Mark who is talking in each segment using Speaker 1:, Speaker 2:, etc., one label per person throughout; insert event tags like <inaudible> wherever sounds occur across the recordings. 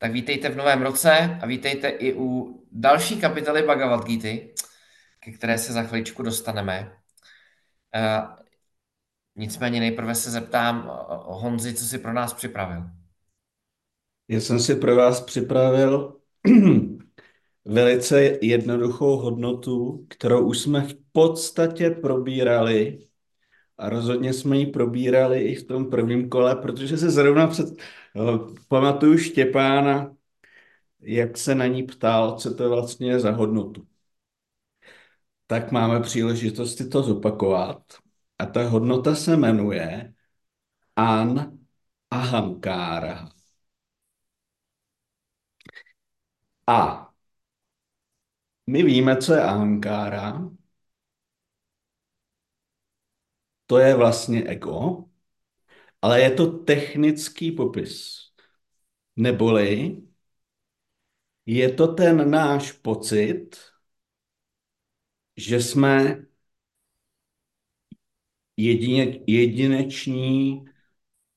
Speaker 1: Tak vítejte v novém roce a vítejte i u další kapitoly Bhagavad Gita, ke které se za chviličku dostaneme. Uh, nicméně nejprve se zeptám uh, Honzi, co si pro nás připravil.
Speaker 2: Já jsem si pro vás připravil <clears throat> velice jednoduchou hodnotu, kterou už jsme v podstatě probírali a rozhodně jsme ji probírali i v tom prvním kole, protože se zrovna před, pamatuju Štěpána, jak se na ní ptal, co to vlastně je za hodnotu. Tak máme příležitost si to zopakovat. A ta hodnota se jmenuje An Ahamkára. A my víme, co je ahamkára. To je vlastně ego, ale je to technický popis. Neboli je to ten náš pocit, že jsme jedině, jedineční,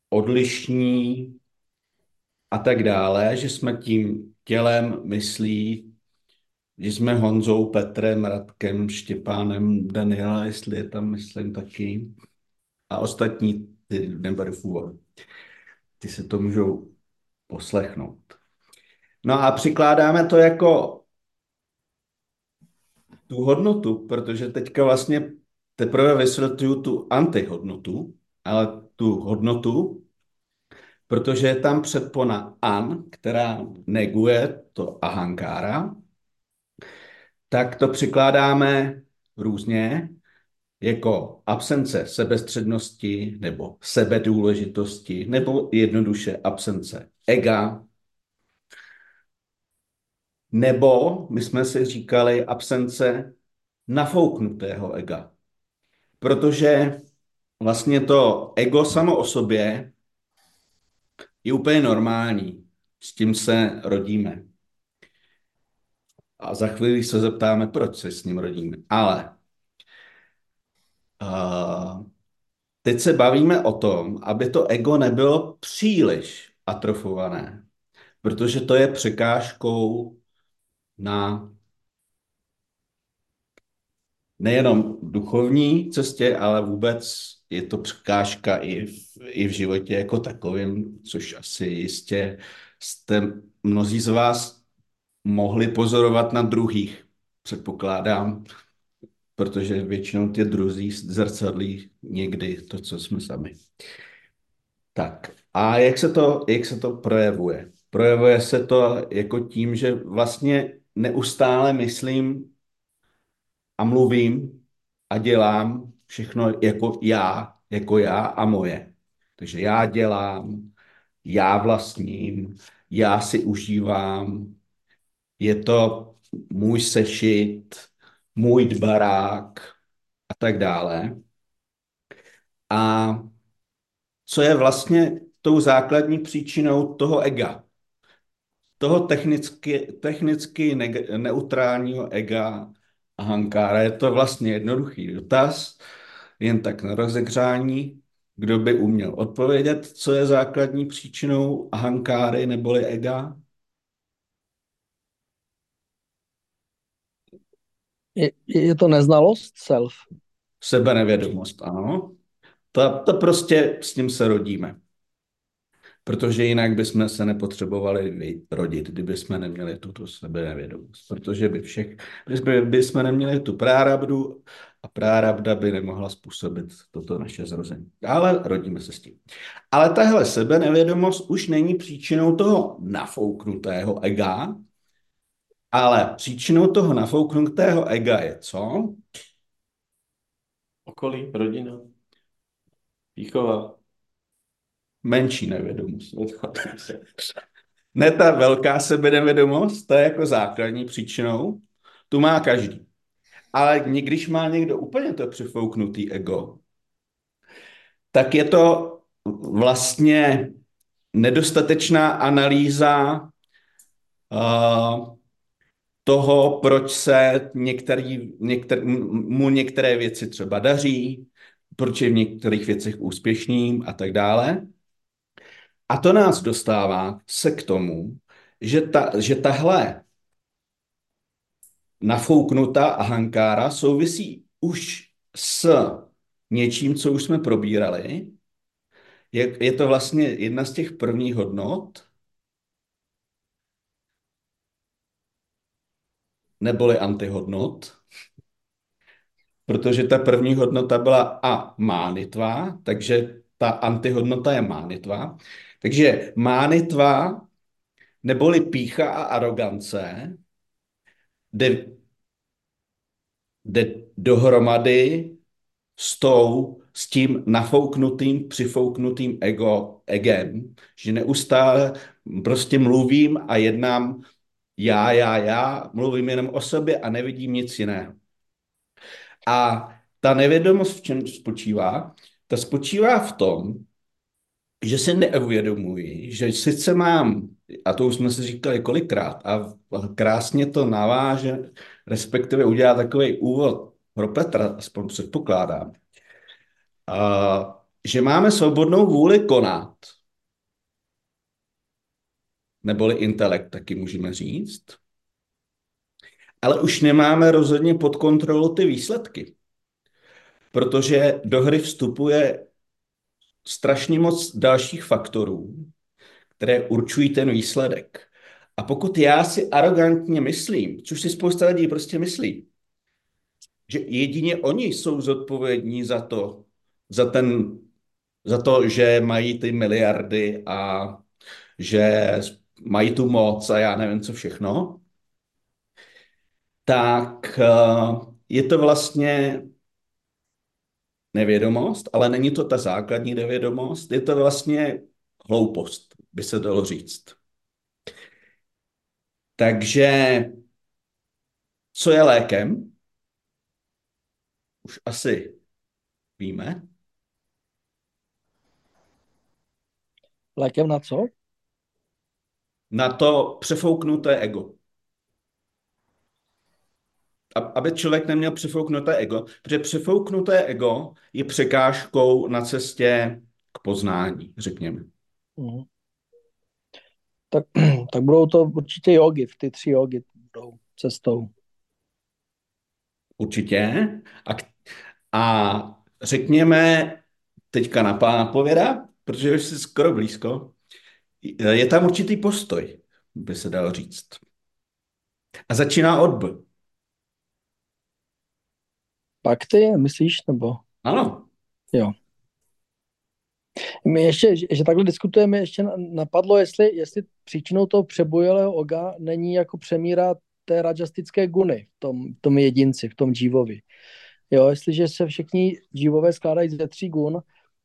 Speaker 2: odlišní a tak dále, že jsme tím tělem, myslí, že jsme Honzou, Petrem, Radkem, Štěpánem, Daniela, jestli je tam, myslím, taky. A ostatní ty neberu. Ty se to můžou poslechnout. No a přikládáme to jako tu hodnotu, protože teďka vlastně teprve vysvětluju tu antihodnotu, ale tu hodnotu, protože je tam předpona an, která neguje to ahankára, tak to přikládáme různě, jako absence sebestřednosti nebo sebedůležitosti, nebo jednoduše absence ega, nebo my jsme si říkali absence nafouknutého ega. Protože vlastně to ego samo o sobě je úplně normální. S tím se rodíme. A za chvíli se zeptáme, proč se s ním rodíme. Ale uh, teď se bavíme o tom, aby to ego nebylo příliš atrofované, protože to je překážkou na nejenom duchovní cestě, ale vůbec je to překážka i v, i v životě jako takovým, což asi jistě jste mnozí z vás mohli pozorovat na druhých, předpokládám, protože většinou ty druzí zrcadlí někdy to, co jsme sami. Tak a jak se to, jak se to projevuje? Projevuje se to jako tím, že vlastně neustále myslím a mluvím a dělám všechno jako já, jako já a moje. Takže já dělám, já vlastním, já si užívám, je to můj sešit, můj barák a tak dále. A co je vlastně tou základní příčinou toho ega? Toho technicky, technicky ne, neutrálního ega a hankára. Je to vlastně jednoduchý dotaz, jen tak na rozehřání. Kdo by uměl odpovědět, co je základní příčinou hankáry neboli ega?
Speaker 3: Je, je to neznalost self?
Speaker 2: Sebenevědomost, ano. To, to prostě s tím se rodíme. Protože jinak bychom se nepotřebovali rodit, kdyby jsme neměli tuto sebenevědomost. Protože by všech, by, by jsme neměli tu prárabdu a prárabda by nemohla způsobit toto naše zrození. Ale rodíme se s tím. Ale tahle sebenevědomost už není příčinou toho nafouknutého ega, ale příčinou toho nafouknutého ega je co?
Speaker 4: Okolí, rodina, výchova.
Speaker 2: menší nevědomost. Ne ta velká sebenevědomost, ta je jako základní příčinou, tu má každý. Ale když má někdo úplně to přifouknutý ego, tak je to vlastně nedostatečná analýza uh, toho, proč se některý, některý, mu některé věci třeba daří, proč je v některých věcech úspěšným a tak dále. A to nás dostává se k tomu, že, ta, že tahle nafouknutá ahankára souvisí už s něčím, co už jsme probírali. Je, je to vlastně jedna z těch prvních hodnot, neboli antihodnot, protože ta první hodnota byla a mánitva, takže ta antihodnota je mánitva. Takže mánitva neboli pícha a arogance jde, jde dohromady s tou, s tím nafouknutým, přifouknutým ego, egem, že neustále prostě mluvím a jednám já, já, já, mluvím jenom o sobě a nevidím nic jiného. A ta nevědomost v čem spočívá? Ta spočívá v tom, že se neuvědomuji, že sice mám, a to už jsme si říkali kolikrát, a krásně to naváže, respektive udělá takový úvod pro Petra, aspoň předpokládám, a, že máme svobodnou vůli konat, neboli intelekt taky můžeme říct, ale už nemáme rozhodně pod kontrolu ty výsledky, protože do hry vstupuje strašně moc dalších faktorů, které určují ten výsledek. A pokud já si arrogantně myslím, což si spousta lidí prostě myslí, že jedině oni jsou zodpovědní za to, za ten, za to, že mají ty miliardy a že mají tu moc a já nevím co všechno, tak eh, je to vlastně nevědomost, ale není to ta základní nevědomost, je to vlastně hloupost, by se dalo říct. Takže co je lékem? Už asi víme.
Speaker 3: Lékem na co?
Speaker 2: Na to přefouknuté ego aby člověk neměl přefouknuté ego, protože přefouknuté ego je překážkou na cestě k poznání, řekněme. Mm.
Speaker 3: Tak, <clears throat> tak budou to určitě jogy, ty tři jogy budou cestou.
Speaker 2: Určitě. A, a řekněme teďka na pána pověda, protože už jsi skoro blízko, je tam určitý postoj, by se dalo říct. A začíná od B.
Speaker 3: Pak ty, myslíš, nebo?
Speaker 2: Ano.
Speaker 3: Jo. My ještě, že takhle diskutujeme, ještě napadlo, jestli, jestli příčinou toho přebujelého oga není jako přemíra té rajastické guny v tom, v tom jedinci, v tom dživovi. Jo, jestliže se všichni dživové skládají ze tří gun,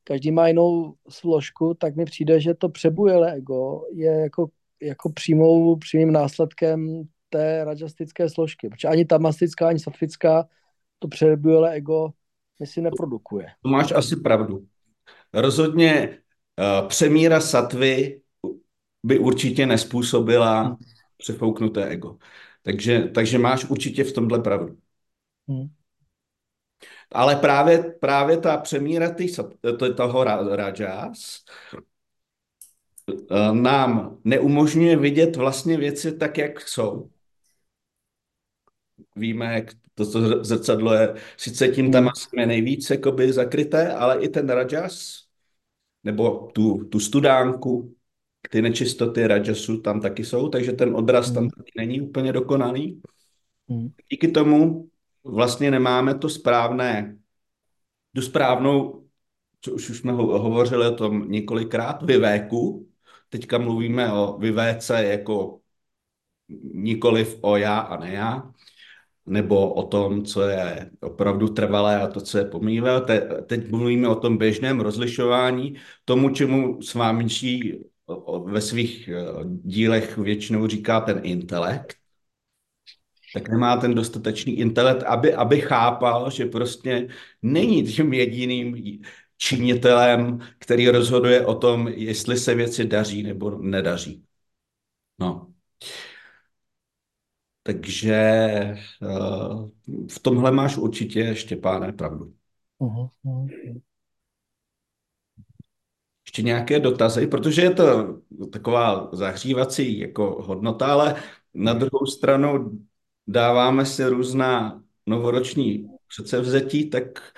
Speaker 3: každý má jinou složku, tak mi přijde, že to přebujelé ego je jako, jako přímou, přímým následkem té rajastické složky. Protože ani tamastická, ani satfická to přebujelé ego mi si neprodukuje.
Speaker 2: To máš asi pravdu. Rozhodně uh, přemíra satvy by určitě nespůsobila hmm. přefouknuté ego. Takže, takže máš určitě v tomhle pravdu. Hmm. Ale právě, právě ta přemíra tý, toho rajas eh, nám neumožňuje vidět vlastně věci tak, jak jsou. Víme, jak to, to zrcadlo je sice tím tam je nejvíc jakoby zakryté, ale i ten rajas, nebo tu, tu studánku, ty nečistoty rajasu tam taky jsou, takže ten odraz tam taky není úplně dokonalý. Díky tomu vlastně nemáme to správné, tu správnou, co už, už jsme ho, hovořili o tom několikrát, vyvéku. Teďka mluvíme o vyvéce jako nikoliv o já a ne já nebo o tom, co je opravdu trvalé a to, co je pomíjivé. Te, teď mluvíme o tom běžném rozlišování, tomu, čemu s vámi ve svých eh, dílech většinou říká ten intelekt, tak nemá ten dostatečný intelekt, aby, aby chápal, že prostě není tím jediným činitelem, který rozhoduje o tom, jestli se věci daří nebo nedaří. No. Takže uh, v tomhle máš určitě, Štěpáne, pravdu. Uh-huh. Ještě nějaké dotazy, protože je to taková zahřívací jako hodnota, ale na druhou stranu dáváme si různá novoroční předsevzetí, tak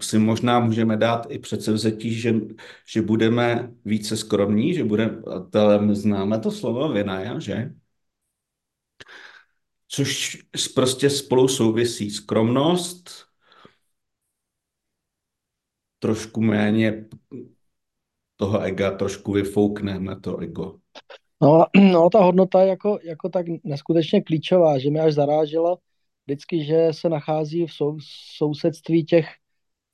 Speaker 2: si možná můžeme dát i předsevzetí, že, že budeme více skromní, že budeme, ale známe to slovo vinaja, že? Což prostě spolu souvisí skromnost, trošku méně toho ega, trošku vyfoukneme to ego.
Speaker 3: No, <clears throat> no ta hodnota je jako, jako tak neskutečně klíčová, že mě až zarážela vždycky, že se nachází v sou, sousedství těch,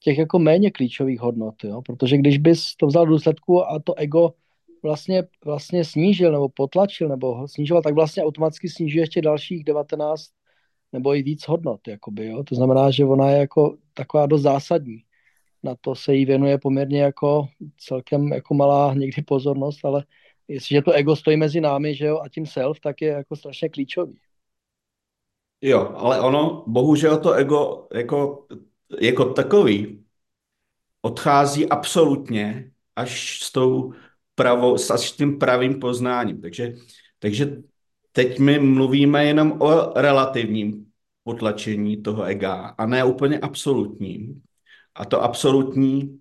Speaker 3: těch jako méně klíčových hodnot, jo? protože když bys to vzal do důsledku a to ego vlastně, vlastně snížil nebo potlačil nebo ho snižoval, tak vlastně automaticky snižuje ještě dalších 19 nebo i víc hodnot, jakoby, jo? to znamená, že ona je jako taková dost zásadní. Na to se jí věnuje poměrně jako celkem jako malá někdy pozornost, ale jestliže to ego stojí mezi námi, že jo, a tím self, tak je jako strašně klíčový.
Speaker 2: Jo, ale ono, bohužel to ego jako, jako takový odchází absolutně až s tou pravou, až s tím pravým poznáním. Takže, takže teď my mluvíme jenom o relativním potlačení toho ega a ne úplně absolutním. A to absolutní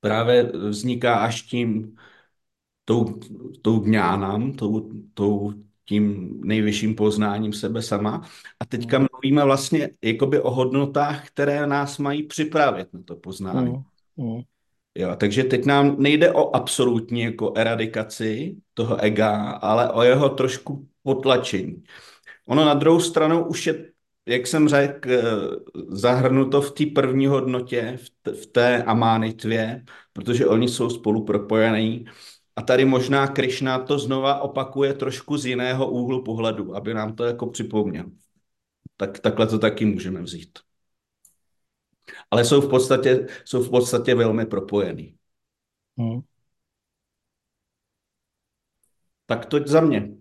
Speaker 2: právě vzniká až tím tou, tou gnánám, tou, tou, tím nejvyšším poznáním sebe sama. A teďka mm. mluvíme vlastně jakoby o hodnotách, které nás mají připravit na to poznání. Mm. Mm. Jo, takže teď nám nejde o absolutní jako eradikaci toho ega, ale o jeho trošku potlačení. Ono na druhou stranu už je, jak jsem řekl, eh, zahrnuto v té první hodnotě, v té amánitvě, protože oni jsou spolu propojení a tady možná Krišna to znova opakuje trošku z jiného úhlu pohledu, aby nám to jako připomněl. Tak takhle to taky můžeme vzít. Ale jsou v podstatě, jsou v podstatě velmi propojený. Hmm. Tak to za mě.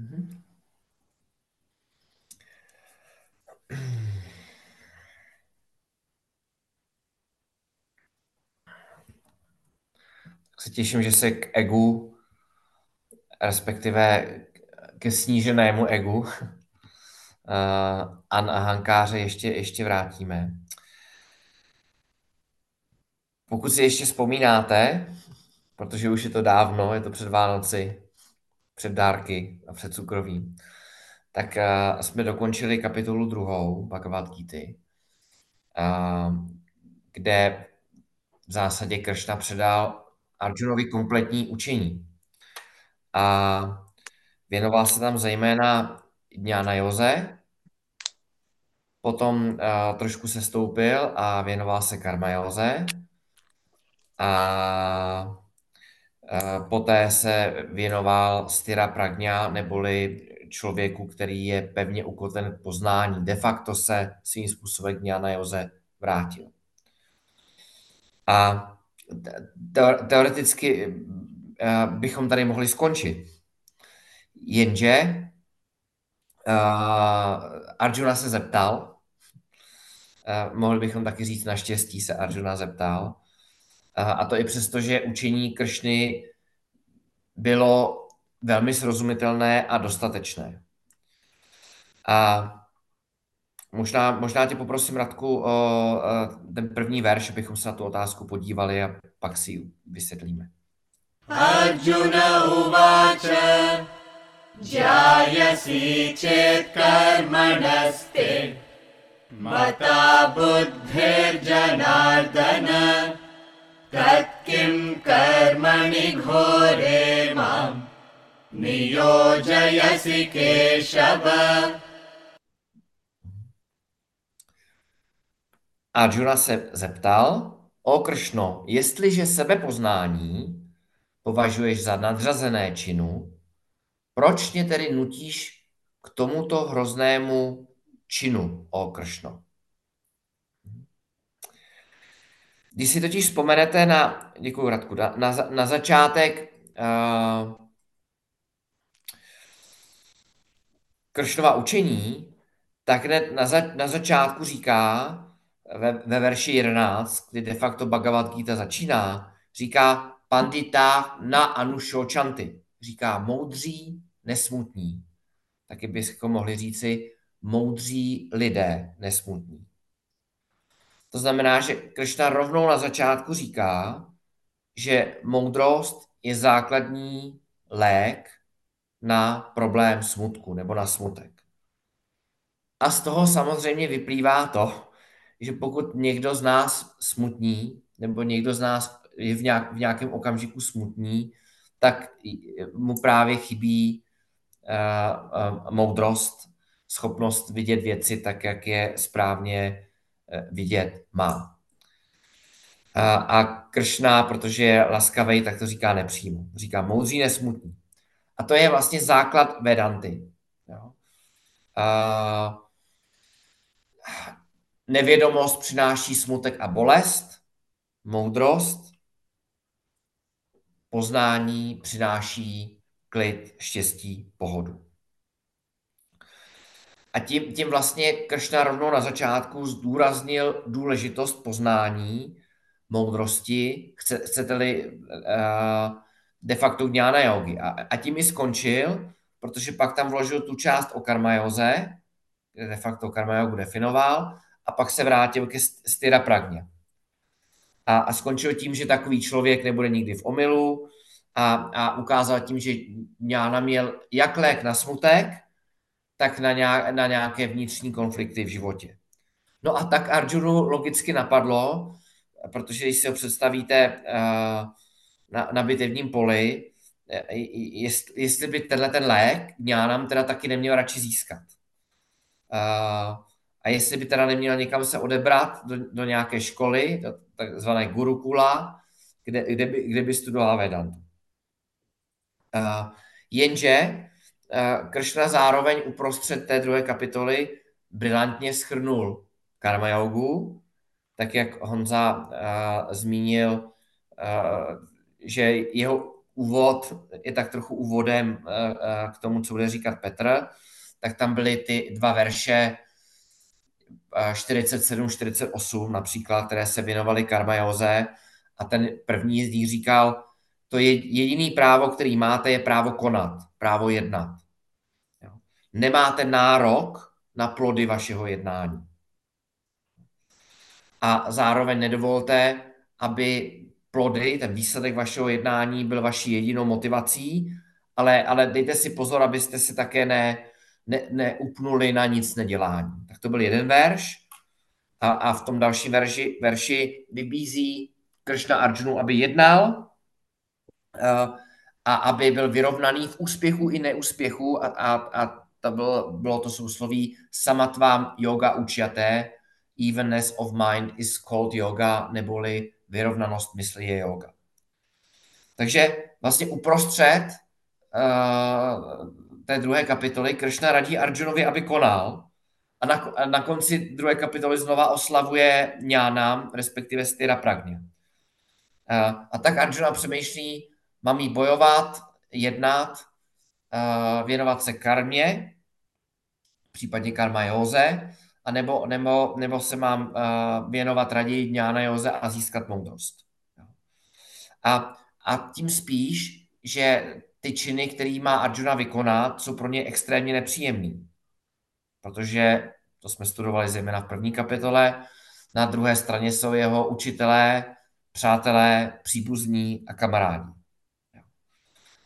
Speaker 1: Dobře. Mhm. se těším, že se k egu, respektive ke sníženému egu <laughs> a na Hankáře ještě, ještě vrátíme. Pokud si ještě vzpomínáte, protože už je to dávno, je to před Vánoci, před dárky a před cukrovým, tak uh, jsme dokončili kapitolu druhou Bhagavad Gita, uh, kde v zásadě Kršna předal Arjunovi kompletní učení. A věnoval se tam zejména Dňána Joze, potom uh, trošku se stoupil a věnoval se Karma Joze a Poté se věnoval Styra Pragna, neboli člověku, který je pevně ukotven v poznání. De facto se svým způsobem k Jana Joze vrátil. A teoreticky bychom tady mohli skončit. Jenže Arjuna se zeptal, mohli bychom taky říct naštěstí se Arjuna zeptal, Eh, a to i přesto, že učení Kršny bylo velmi srozumitelné a dostatečné. A možná, možná tě poprosím, Radku, o ten první verš, abychom se na tu otázku podívali a pak si ji vysvětlíme. Arjuna uváče, Jayasi chet karmanasty, mata
Speaker 4: buddhir janardana, तत्किं कर्मणि घोरे मां नियोजयसि Keshav
Speaker 1: Arjuna se zeptal, o Kršno, jestliže sebepoznání považuješ za nadřazené činu, proč mě tedy nutíš k tomuto hroznému činu, o Kršno? Když si totiž vzpomenete na, děkuji Radku, na, na, na začátek uh, Kršnova učení, tak hned na, za, na začátku říká ve, ve verši 11, kdy de facto Bhagavad Gita začíná, říká pandita na anušočanty. Říká moudří, nesmutní. Taky bychom mohli říci moudří lidé, nesmutní. To znamená, že Kršna rovnou na začátku říká, že moudrost je základní lék na problém smutku nebo na smutek. A z toho samozřejmě vyplývá to, že pokud někdo z nás smutní, nebo někdo z nás je v, nějak, v nějakém okamžiku smutný, tak mu právě chybí uh, uh, moudrost, schopnost vidět věci tak, jak je správně vidět má. A Kršna, protože je laskavý, tak to říká nepřímo. Říká moudří nesmutný. A to je vlastně základ Vedanty. Jo? Uh, nevědomost přináší smutek a bolest, moudrost, poznání přináší klid, štěstí, pohodu. A tím, tím vlastně Kršna rovnou na začátku zdůraznil důležitost poznání, moudrosti, chce, chcete-li uh, de facto dňána jogi. A, a tím i skončil, protože pak tam vložil tu část o karmajoze, kde de facto karma jogu definoval, a pak se vrátil ke styra pragně. A, a skončil tím, že takový člověk nebude nikdy v omylu a, a ukázal tím, že Jána měl jak lék na smutek, tak na, nějak, na nějaké vnitřní konflikty v životě. No a tak Arjunu logicky napadlo, protože když si ho představíte uh, na, na bitevním poli, eh, jestli, jestli by tenhle ten lék Jánam teda taky neměl radši získat. Uh, a jestli by teda neměl někam se odebrat do, do nějaké školy, do takzvané gurukula, kde, kde, by, kde by studoval Vedantu. Jenže Kršna zároveň uprostřed té druhé kapitoly brilantně schrnul karma jogu, tak jak Honza uh, zmínil, uh, že jeho úvod je tak trochu úvodem uh, uh, k tomu, co bude říkat Petr, tak tam byly ty dva verše 47, 48 například, které se věnovaly karmajoze a ten první z nich říkal, to je jediný právo, který máte, je právo konat, právo jednat. Nemáte nárok na plody vašeho jednání. A zároveň nedovolte, aby plody, ten výsledek vašeho jednání byl vaší jedinou motivací, ale, ale dejte si pozor, abyste si také ne, ne, neupnuli na nic nedělání. Tak to byl jeden verš. A, a v tom dalším verši, verši vybízí Kršna Arjunu, aby jednal uh, a aby byl vyrovnaný v úspěchu i neúspěchu a, a, a to bylo, bylo to sousloví samatvám yoga učaté, evenness of mind is called yoga, neboli vyrovnanost mysli je yoga. Takže vlastně uprostřed uh, té druhé kapitoly Kršna radí Arjunovi, aby konal a na, a na konci druhé kapitoly znova oslavuje Jnánám, respektive Styra Pragně. A, a tak Arjuna přemýšlí, mám jí bojovat, jednat, věnovat se karmě, případně karma Józe, a nebo, nebo, nebo se mám věnovat raději Jnána Józe a získat moudrost. A, a tím spíš, že ty činy, který má Arjuna vykonat, jsou pro ně extrémně nepříjemný. Protože, to jsme studovali zejména v první kapitole, na druhé straně jsou jeho učitelé, přátelé, příbuzní a kamarádi.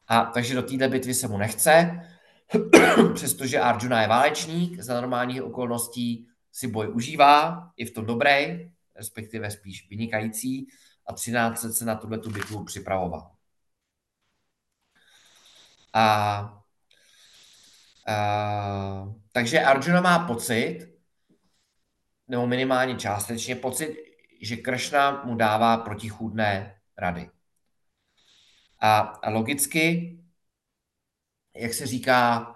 Speaker 1: A takže do této bitvy se mu nechce, <clears throat> přestože Arjuna je válečník, za normálních okolností si boj užívá, je v tom dobrý, respektive spíš vynikající a 13 let se na tuhle tu bitvu připravoval. A, a, takže Arjuna má pocit, nebo minimálně částečně pocit, že Kršna mu dává protichůdné rady. A, logicky, jak se říká,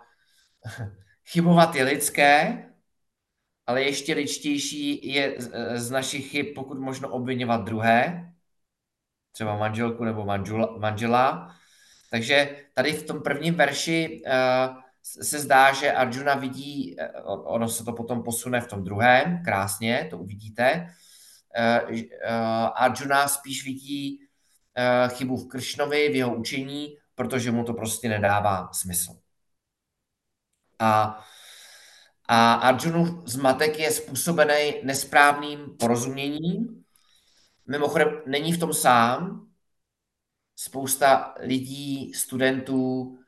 Speaker 1: <laughs> chybovat je lidské, ale ještě ličtější je z našich chyb, pokud možno obvinovat druhé, třeba manželku nebo manžela, manžela. Takže tady v tom prvním verši uh, se zdá, že Arjuna vidí, uh, ono se to potom posune v tom druhém, krásně, to uvidíte. Uh, Arjuna spíš vidí chybu v Kršnovi, v jeho učení, protože mu to prostě nedává smysl. A, a Arjunův zmatek je způsobený nesprávným porozuměním. Mimochodem, není v tom sám. Spousta lidí, studentů,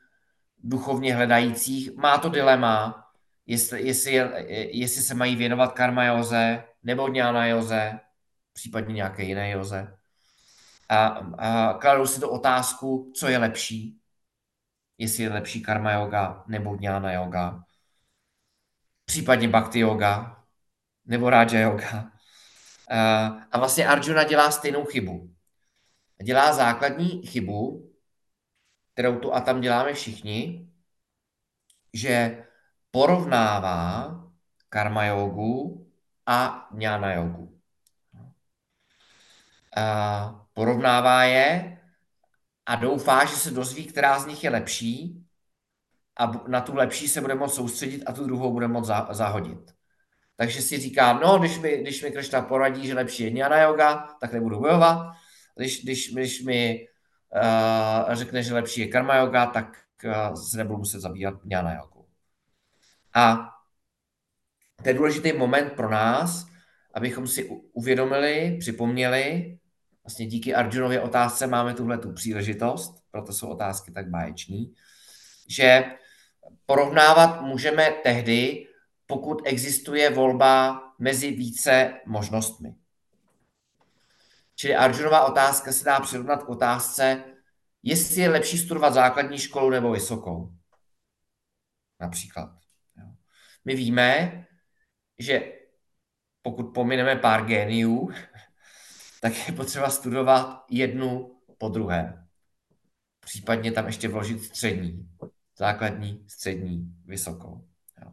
Speaker 1: duchovně hledajících má to dilema, jestli, jestli, jestli se mají věnovat karma joze nebo dňána joze, případně nějaké jiné joze. A, a kladou si to otázku, co je lepší jestli je lepší karma yoga nebo dňána yoga, případně bhakti yoga nebo raja yoga. A vlastně Arjuna dělá stejnou chybu. Dělá základní chybu, kterou tu a tam děláme všichni, že porovnává karma jogu a dňána jogu. A porovnává je a doufá, že se dozví, která z nich je lepší a na tu lepší se bude moct soustředit a tu druhou bude moct zahodit. Takže si říká, no, když mi, když mi Krishna poradí, že lepší je jnana yoga, tak nebudu bojovat. Když, když, když mi uh, řekne, že lepší je karma yoga, tak uh, se nebudu muset zabývat jnana yoga. A to je důležitý moment pro nás, abychom si uvědomili, připomněli, vlastně díky Arjunově otázce máme tuhle tu příležitost, proto jsou otázky tak báječní, že porovnávat můžeme tehdy, pokud existuje volba mezi více možnostmi. Čili Arjunová otázka se dá přirovnat k otázce, jestli je lepší studovat základní školu nebo vysokou. Například. My víme, že pokud pomineme pár géniů, tak je potřeba studovat jednu po druhé. Případně tam ještě vložit střední, základní, střední, vysokou. Jo.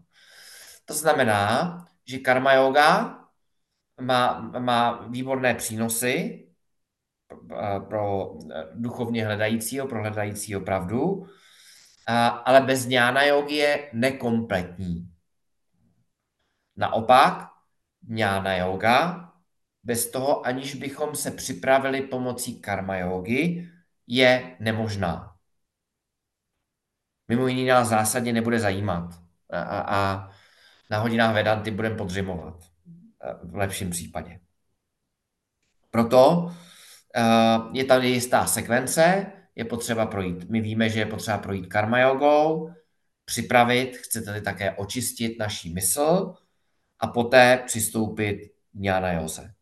Speaker 1: To znamená, že karma yoga má, má výborné přínosy pro duchovně hledajícího, pro hledajícího pravdu, ale bez dňána jogy je nekompletní. Naopak, dňána yoga bez toho, aniž bychom se připravili pomocí karma yogi, je nemožná. Mimo jiný nás zásadně nebude zajímat. A, a, a na hodinách Vedanty budeme podřimovat. V lepším případě. Proto uh, je tady jistá sekvence, je potřeba projít. My víme, že je potřeba projít karma jogou, připravit, chcete-li také očistit naší mysl a poté přistoupit k jnana joze.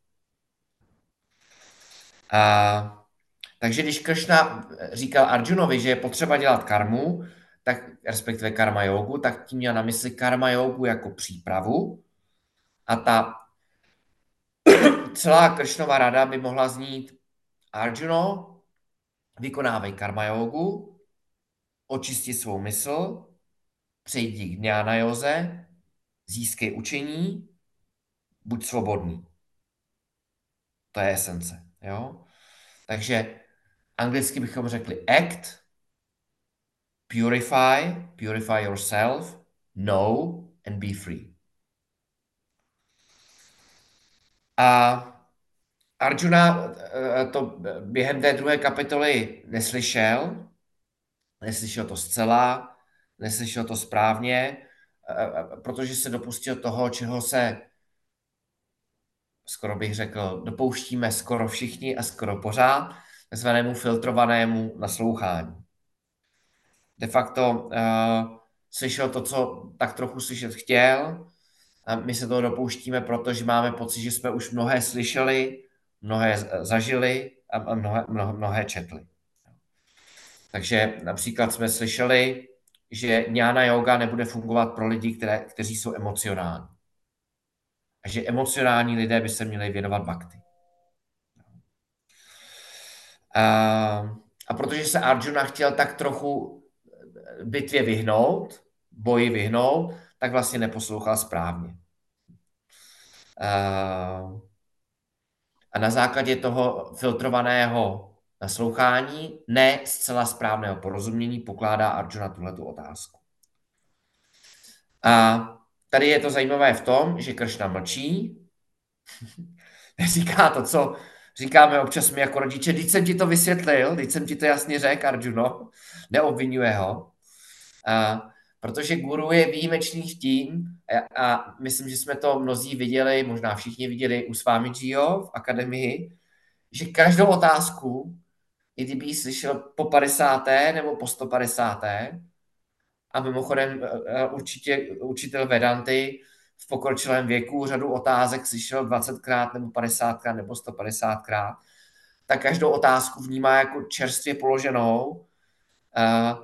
Speaker 1: A, takže když Kršna říkal Arjunovi, že je potřeba dělat karmu, tak, respektive karma jogu, tak tím měl na mysli karma jogu jako přípravu. A ta <coughs> celá Kršnova rada by mohla znít Arjuno, vykonávej karma jogu, očisti svou mysl, přejdi k dňána joze, získej učení, buď svobodný. To je esence. Jo? Takže anglicky bychom řekli act, purify, purify yourself, know and be free. A Arjuna eh, to během té druhé kapitoly neslyšel, neslyšel to zcela, neslyšel to správně, eh, eh, protože se dopustil toho, čeho se skoro bych řekl, dopouštíme skoro všichni a skoro pořád, takzvanému filtrovanému naslouchání. De facto uh, slyšel to, co tak trochu slyšet chtěl A my se toho dopouštíme, protože máme pocit, že jsme už mnohé slyšeli, mnohé zažili a mnohé, mnohé, mnohé četli. Takže například jsme slyšeli, že jnana yoga nebude fungovat pro lidi, které, kteří jsou emocionální. A že emocionální lidé by se měli věnovat bakty. A, a protože se Arjuna chtěl tak trochu bitvě vyhnout, boji vyhnout, tak vlastně neposlouchal správně. A, na základě toho filtrovaného naslouchání, ne zcela správného porozumění, pokládá Arjuna tuhletu otázku. A tady je to zajímavé v tom, že Kršna mlčí, <laughs> neříká to, co říkáme občas my jako rodiče, když jsem ti to vysvětlil, když jsem ti to jasně řekl, Arjuno, neobvinuje ho, a, protože guru je výjimečný v tím, a, a myslím, že jsme to mnozí viděli, možná všichni viděli u Svámi Gio v akademii, že každou otázku i kdyby ji slyšel po 50. nebo po 150. A mimochodem eh, eh, určitě učitel Vedanty v pokročilém věku řadu otázek slyšel 20krát nebo 50krát nebo 150krát, tak každou otázku vnímá jako čerstvě položenou eh,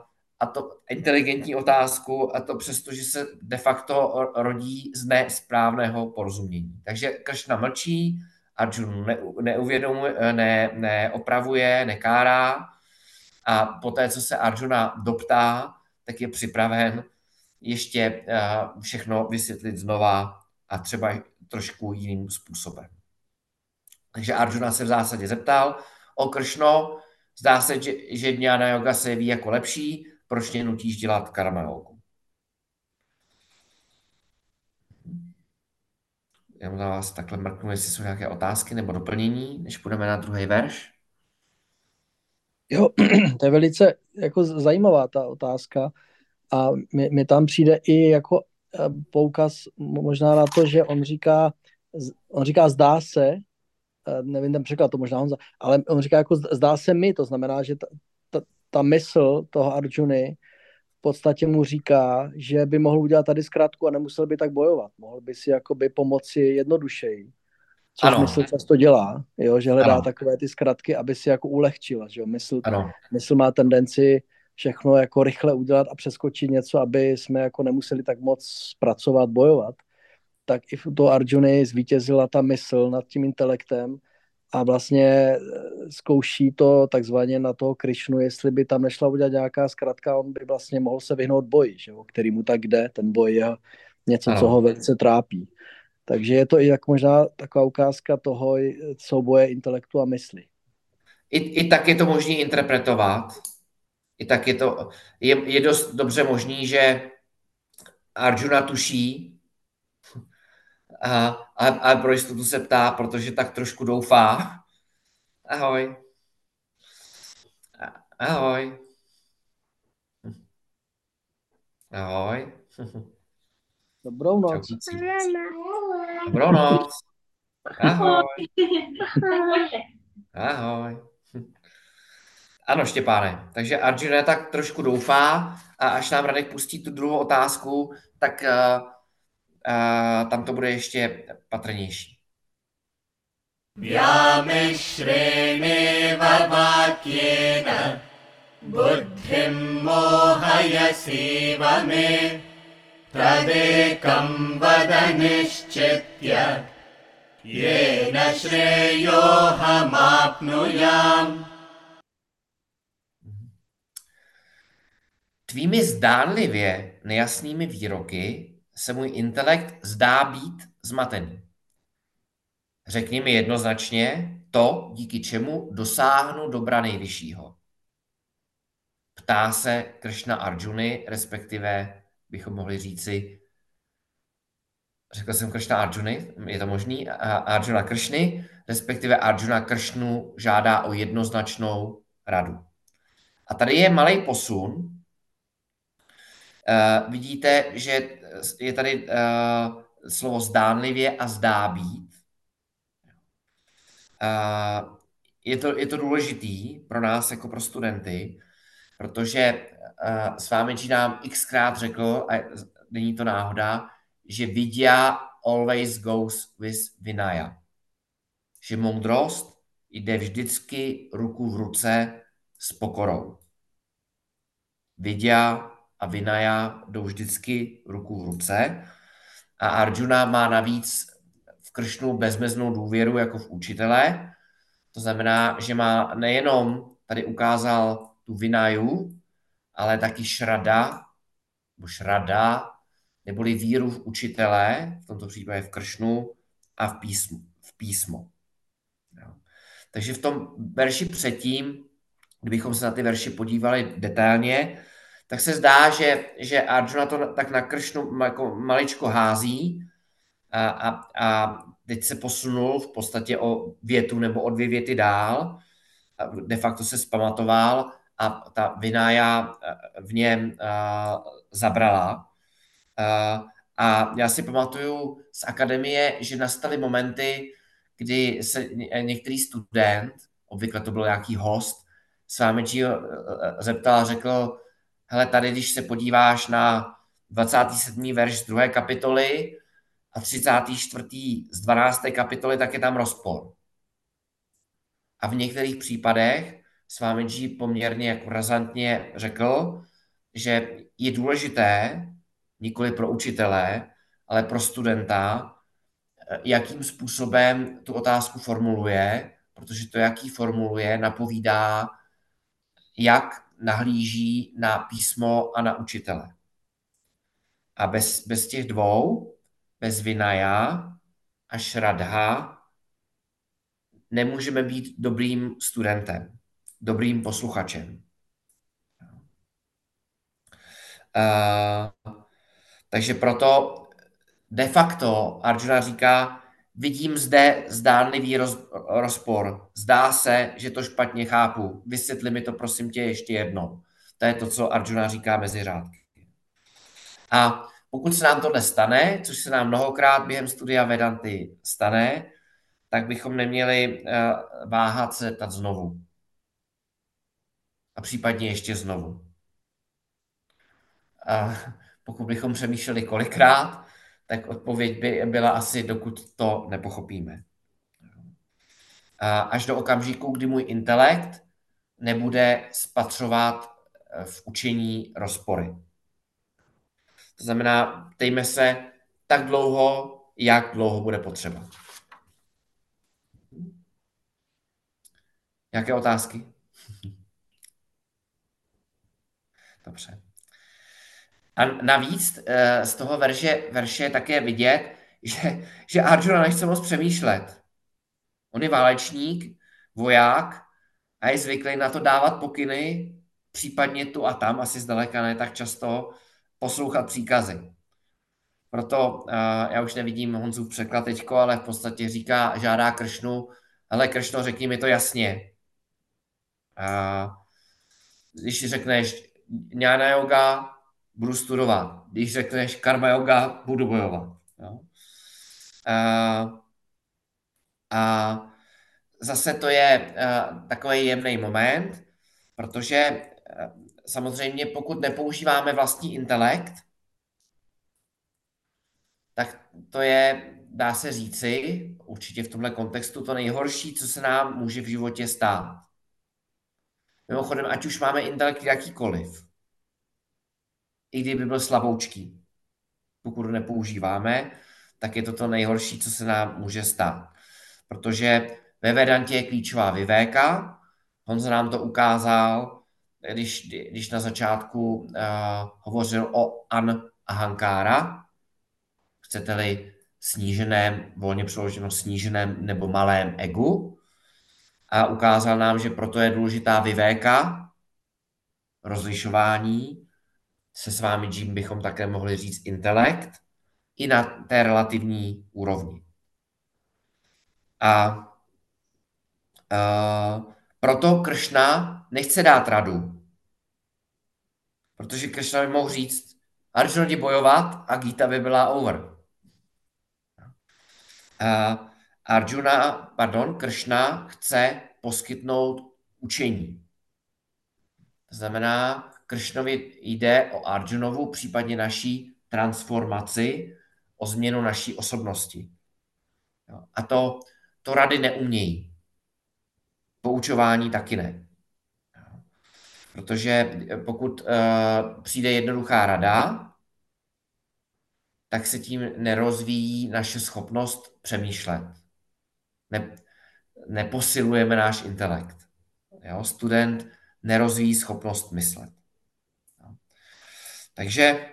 Speaker 1: a to inteligentní otázku a to přesto, že se de facto rodí z nesprávného porozumění. Takže Kršna mlčí, Arjun ne, neuvědomuje, ne, neopravuje, nekárá a poté, co se Arjuna doptá, tak je připraven ještě eh, všechno vysvětlit znova a třeba trošku jiným způsobem. Takže Arjuna se v zásadě zeptal, o Kršno, zdá se, že, Dňána yoga se ví jako lepší, proč mě nutíš dělat karma yoga? jenom na vás takhle mrknu, jestli jsou nějaké otázky nebo doplnění, než půjdeme na druhý verš.
Speaker 3: Jo, <clears throat> to je velice jako zajímavá ta otázka a mi, mi tam přijde i jako eh, poukaz možná na to, že on říká, on říká zdá se, eh, nevím ten překlad, to možná on, ale on říká jako zdá se mi, to znamená, že ta, ta, ta mysl toho Arjuny podstatě mu říká, že by mohl udělat tady zkrátku a nemusel by tak bojovat. Mohl by si jakoby pomoci jednodušeji. Což ano. mysl často dělá, jo, že hledá ano. takové ty zkratky, aby si jako ulehčila. Že jo? Mysl, ano. mysl má tendenci všechno jako rychle udělat a přeskočit něco, aby jsme jako nemuseli tak moc pracovat, bojovat. Tak i to Arjuny zvítězila ta mysl nad tím intelektem a vlastně eh, zkouší to takzvaně na toho Krišnu, jestli by tam nešla udělat nějaká zkratka, on by vlastně mohl se vyhnout boji, že jo, který mu tak jde, ten boj je něco, ano. co ho velice trápí. Takže je to i jak možná taková ukázka toho souboje intelektu a mysli.
Speaker 1: I, i tak je to možné interpretovat. I tak je to, je, je dost dobře možný, že Arjuna tuší, a, a, a pro jistotu se ptá, protože tak trošku doufá. Ahoj. Ahoj. Ahoj.
Speaker 3: Dobrou noc.
Speaker 1: Dobrou noc. Ahoj. Ahoj. <laughs> Ano, Štěpáne. Takže Arjuna tak trošku doufá a až nám Radek pustí tu druhou otázku, tak uh, a tam to bude ještě patrnější.
Speaker 4: व्यामिश्रेणेव वाक्येन बुद्धिं मोहयसीव मे तदेकं वद निश्चित्य येन श्रेयोऽहमाप्नुयाम्
Speaker 1: Tvými zdánlivě nejasnými výroky se můj intelekt zdá být zmatený. Řekni mi jednoznačně to, díky čemu dosáhnu dobra nejvyššího. Ptá se Kršna Arjuny, respektive bychom mohli říci, řekl jsem Kršna Arjuny, je to možný, Arjuna Kršny, respektive Arjuna Kršnu žádá o jednoznačnou radu. A tady je malý posun. Uh, vidíte, že je tady uh, slovo zdánlivě a zdá být. Uh, je, to, je to důležitý pro nás jako pro studenty, protože s vámi nám xkrát řekl, a není to náhoda, že vidia always goes with Vinaya. Že moudrost jde vždycky ruku v ruce s pokorou. Vidya a Vinaya jdou vždycky ruku v ruce a Arjuna má navíc v Kršnu bezmeznou důvěru jako v učitele. To znamená, že má nejenom tady ukázal tu Vinaju, ale taky šrada, nebo šrada, neboli víru v učitele, v tomto případě v Kršnu a v písmu. V písmo. Jo. Takže v tom verši předtím, kdybychom se na ty verši podívali detailně, tak se zdá, že, že Arjuna to tak na Kršnu jako maličko hází a, a, a teď se posunul v podstatě o větu nebo o dvě věty dál, de facto se zpamatoval a ta vinája v něm uh, zabrala. Uh, a já si pamatuju z akademie, že nastaly momenty, kdy se některý student, obvykle to byl nějaký host, Svámičí zeptal a řekl, hele, tady, když se podíváš na 27. verš z druhé kapitoly a 34. z 12. kapitoly, tak je tam rozpor. A v některých případech Svámičí poměrně jako razantně řekl, že je důležité, nikoli pro učitele, ale pro studenta, jakým způsobem tu otázku formuluje, protože to, jaký formuluje, napovídá, jak nahlíží na písmo a na učitele. A bez, bez těch dvou, bez Vinaya a Shraddha, nemůžeme být dobrým studentem, dobrým posluchačem. Uh, takže proto de facto Arjuna říká, vidím zde zdánlivý roz, rozpor. Zdá se, že to špatně chápu. Vysvětli mi to prosím tě ještě jednou. To je to, co Arjuna říká mezi řádky. A pokud se nám to nestane, což se nám mnohokrát během studia Vedanty stane, tak bychom neměli eh, váhat se tak znovu. A případně ještě znovu. A pokud bychom přemýšleli kolikrát, tak odpověď by byla asi, dokud to nepochopíme. Až do okamžiku, kdy můj intelekt nebude spatřovat eh, v učení rozpory. To znamená, ptejme se tak dlouho, jak dlouho bude potřeba. Jaké otázky? Dobře. A navíc eh, z toho verše, verše je také vidět, <laughs> že, že Arjuna nechce moc přemýšlet. On je válečník, voják a je zvyklý na to dávat pokyny, případně tu a tam, asi zdaleka ne tak často, poslouchat příkazy. Proto uh, já už nevidím Honzův překlad teďko, ale v podstatě říká, žádá Kršnu, ale Kršno, řekni mi to jasně. Uh, když řekneš jnana yoga, budu studovat. Když řekneš karma yoga, budu bojovat. Jo? Uh, a zase to je takový jemný moment, protože samozřejmě pokud nepoužíváme vlastní intelekt, tak to je, dá se říci, určitě v tomhle kontextu to nejhorší, co se nám může v životě stát. Mimochodem, ať už máme intelekt jakýkoliv, i kdyby byl slaboučký, pokud ho nepoužíváme, tak je to to nejhorší, co se nám může stát. Protože ve Vedantě je klíčová vyvéka, Honza nám to ukázal, když, když na začátku uh, hovořil o an ahankára, chcete-li sníženém, volně přeloženo sníženém nebo malém egu, a ukázal nám, že proto je důležitá vyvéka, rozlišování, se s vámi Jim bychom také mohli říct intelekt, i na té relativní úrovni. A uh, proto Kršna nechce dát radu. Protože Kršna by mohl říct, Arjuna bojovat a Gita by byla over. Uh, Arjuna, pardon, Kršna chce poskytnout učení. To znamená, Kršnovi jde o Arjunovu, případně naší transformaci o změnu naší osobnosti. A to, to rady neumějí. Poučování taky ne. Protože pokud uh, přijde jednoduchá rada, tak se tím nerozvíjí naše schopnost přemýšlet. Ne, neposilujeme náš intelekt. Jo? Student nerozvíjí schopnost myslet. Jo? Takže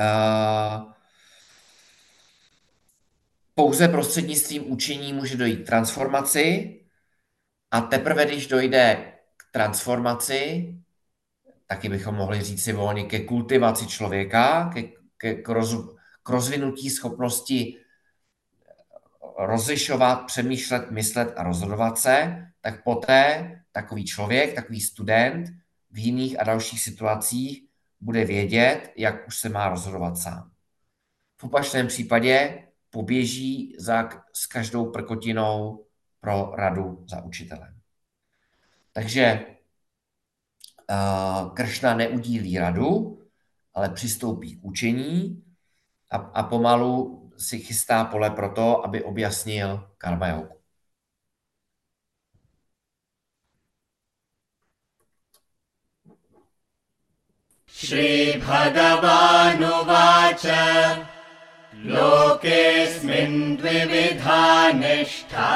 Speaker 1: uh, pouze prostřednictvím učení může dojít transformaci a teprve, když dojde k transformaci, taky bychom mohli říct si volně ke kultivaci člověka, ke, ke, k, roz, k rozvinutí schopnosti rozlišovat, přemýšlet, myslet a rozhodovat se, tak poté takový člověk, takový student v jiných a dalších situacích bude vědět, jak už se má rozhodovat sám. V opačném případě poběží za, s každou prkotinou pro radu za učitelem. Takže uh, Kršna neudílí radu, ale přistoupí k učení a, a pomalu si chystá pole pro to, aby objasnil karma jogu.
Speaker 4: श्रीभगवानुवाच लोकेऽस्मिन् द्विविधा निष्ठा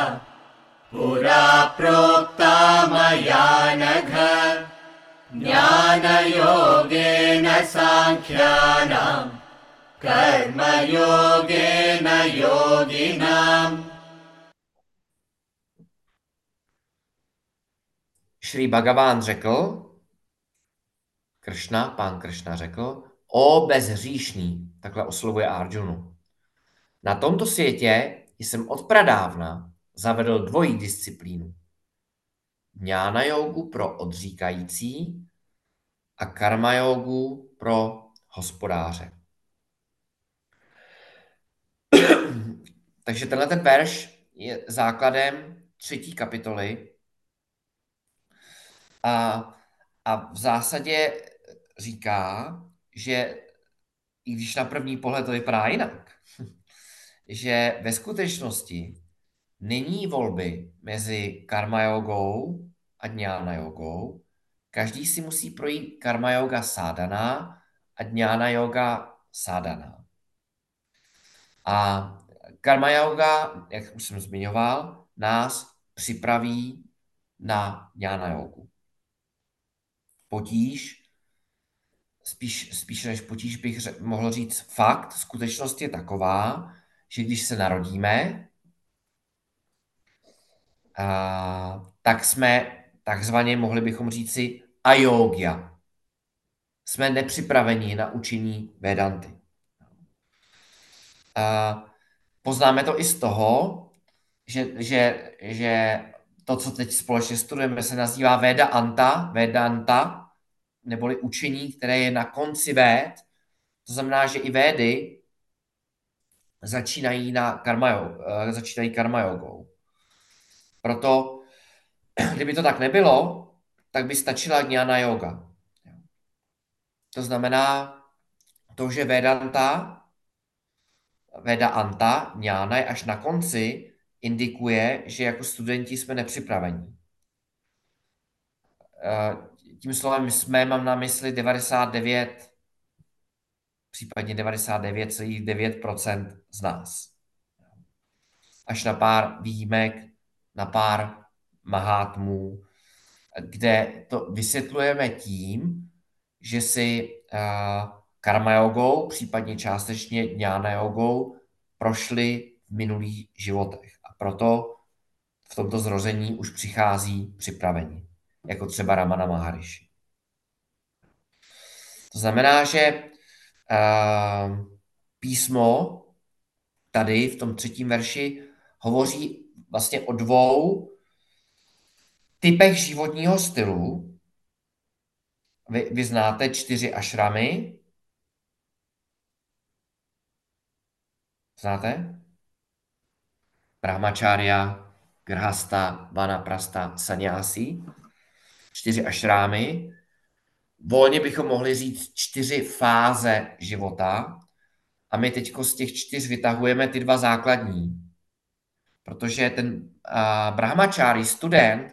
Speaker 4: पुरा प्रोक्ता मया नघ ज्ञानयोगेन साङ्ख्यानाम् कर्मयोगेन योगिनाम्
Speaker 1: Šrý Bhagaván řekl, Kršna, pán Kršna řekl, o bezhříšný, takhle oslovuje Arjunu. Na tomto světě jsem od pradávna zavedl dvojí disciplínu. Jnana jogu pro odříkající a karma jogu pro hospodáře. Takže tenhle ten verš je základem třetí kapitoly a, a v zásadě říká, že i když na první pohled to vypadá jinak, <laughs> že ve skutečnosti není volby mezi karma jogou a dňána jogou. Každý si musí projít karma yoga sádana a dňána yoga sádana. A karma yoga, jak už jsem zmiňoval, nás připraví na dňána jogu. Potíž spíš, spíš než potíž bych řek, mohl říct fakt, skutečnost je taková, že když se narodíme, a, tak jsme takzvaně, mohli bychom říci, ayogya. Jsme nepřipraveni na učení Vedanty. A, poznáme to i z toho, že, že, že to, co teď společně studujeme, se nazývá Veda Anta, Vedanta, neboli učení, které je na konci véd. To znamená, že i védy začínají, na karma, eh, začínají karma jogou. Proto, <clears throat> kdyby to tak nebylo, tak by stačila jnana yoga. To znamená, to, že Vedanta, Veda Anta, jnana je až na konci, indikuje, že jako studenti jsme nepřipraveni. Eh, tím slovem jsme mám na mysli 99, případně 99,9% z nás. Až na pár výjimek, na pár mahátmů, kde to vysvětlujeme tím, že si uh, karma jogou, případně částečně dňána jogou, prošli v minulých životech. A proto v tomto zrození už přichází připravení jako třeba Ramana Maharishi. To znamená, že uh, písmo tady v tom třetím verši hovoří vlastně o dvou typech životního stylu. Vy, vy znáte čtyři ašramy. Znáte? Brahmacharya, Grhasta, Vanaprasta, Sanyasi čtyři ašrámy. Volně bychom mohli říct čtyři fáze života. A my teď z těch čtyř vytahujeme ty dva základní. Protože ten uh, brahmačári, student,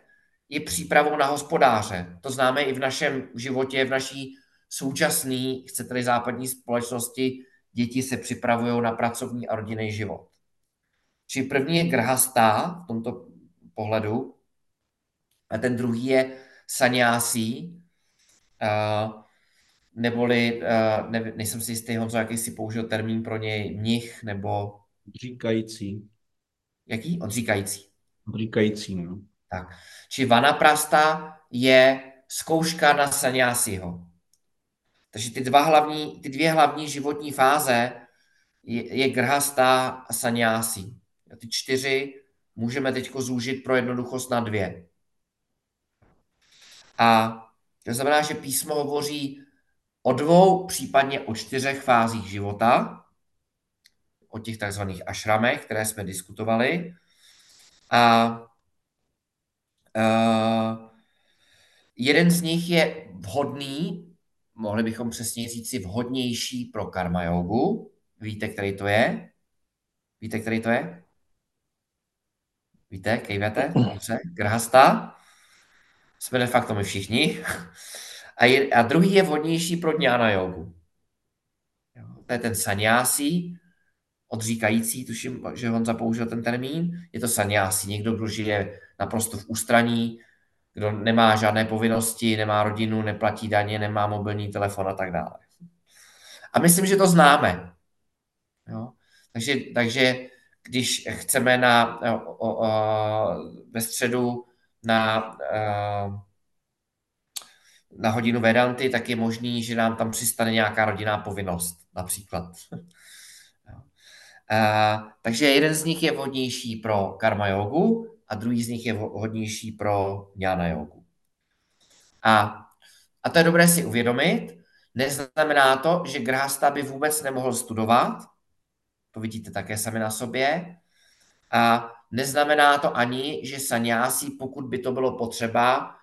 Speaker 1: je přípravou na hospodáře. To známe i v našem životě, v naší současné, chcete-li západní společnosti, děti se připravují na pracovní a rodinný život. Čili první je grhastá v tomto pohledu a ten druhý je sanyásí, uh, neboli, uh, ne, nejsem si jistý, Honzo, jaký si použil termín pro něj, mnich nebo...
Speaker 2: Odříkající.
Speaker 1: Jaký? Odříkající.
Speaker 2: Odříkající, no.
Speaker 1: Tak. Či vanaprasta je zkouška na sanyásího. Takže ty, dva hlavní, ty dvě hlavní životní fáze je, je grhasta a sanyásí. Ty čtyři můžeme teď zúžit pro jednoduchost na dvě. A to znamená, že písmo hovoří o dvou, případně o čtyřech fázích života, o těch takzvaných ašramech, které jsme diskutovali. A uh, jeden z nich je vhodný, mohli bychom přesně říct si vhodnější pro karma jogu. Víte, který to je? Víte, který to je? Víte, kejvete? Dobře, grhasta. Jsme de facto my všichni. <laughs> A, je, a druhý je vhodnější pro dňána jogu. To je ten sanyásí, odříkající, tuším, že Honza použil ten termín. Je to sanyásí, někdo, kdo žije naprosto v ústraní, kdo nemá žádné povinnosti, nemá rodinu, neplatí daně, nemá mobilní telefon a tak dále. A myslím, že to známe. Jo? Takže, takže když chceme na, o, o, ve středu na, na hodinu Vedanty, tak je možný, že nám tam přistane nějaká rodinná povinnost, například. <laughs> takže jeden z nich je vhodnější pro karma jogu a druhý z nich je vhodnější pro jnana jogu. A, a to je dobré si uvědomit. Neznamená to, že Grhasta by vůbec nemohl studovat, to vidíte také sami na sobě. A neznamená to ani, že sanyásí, pokud by to bylo potřeba,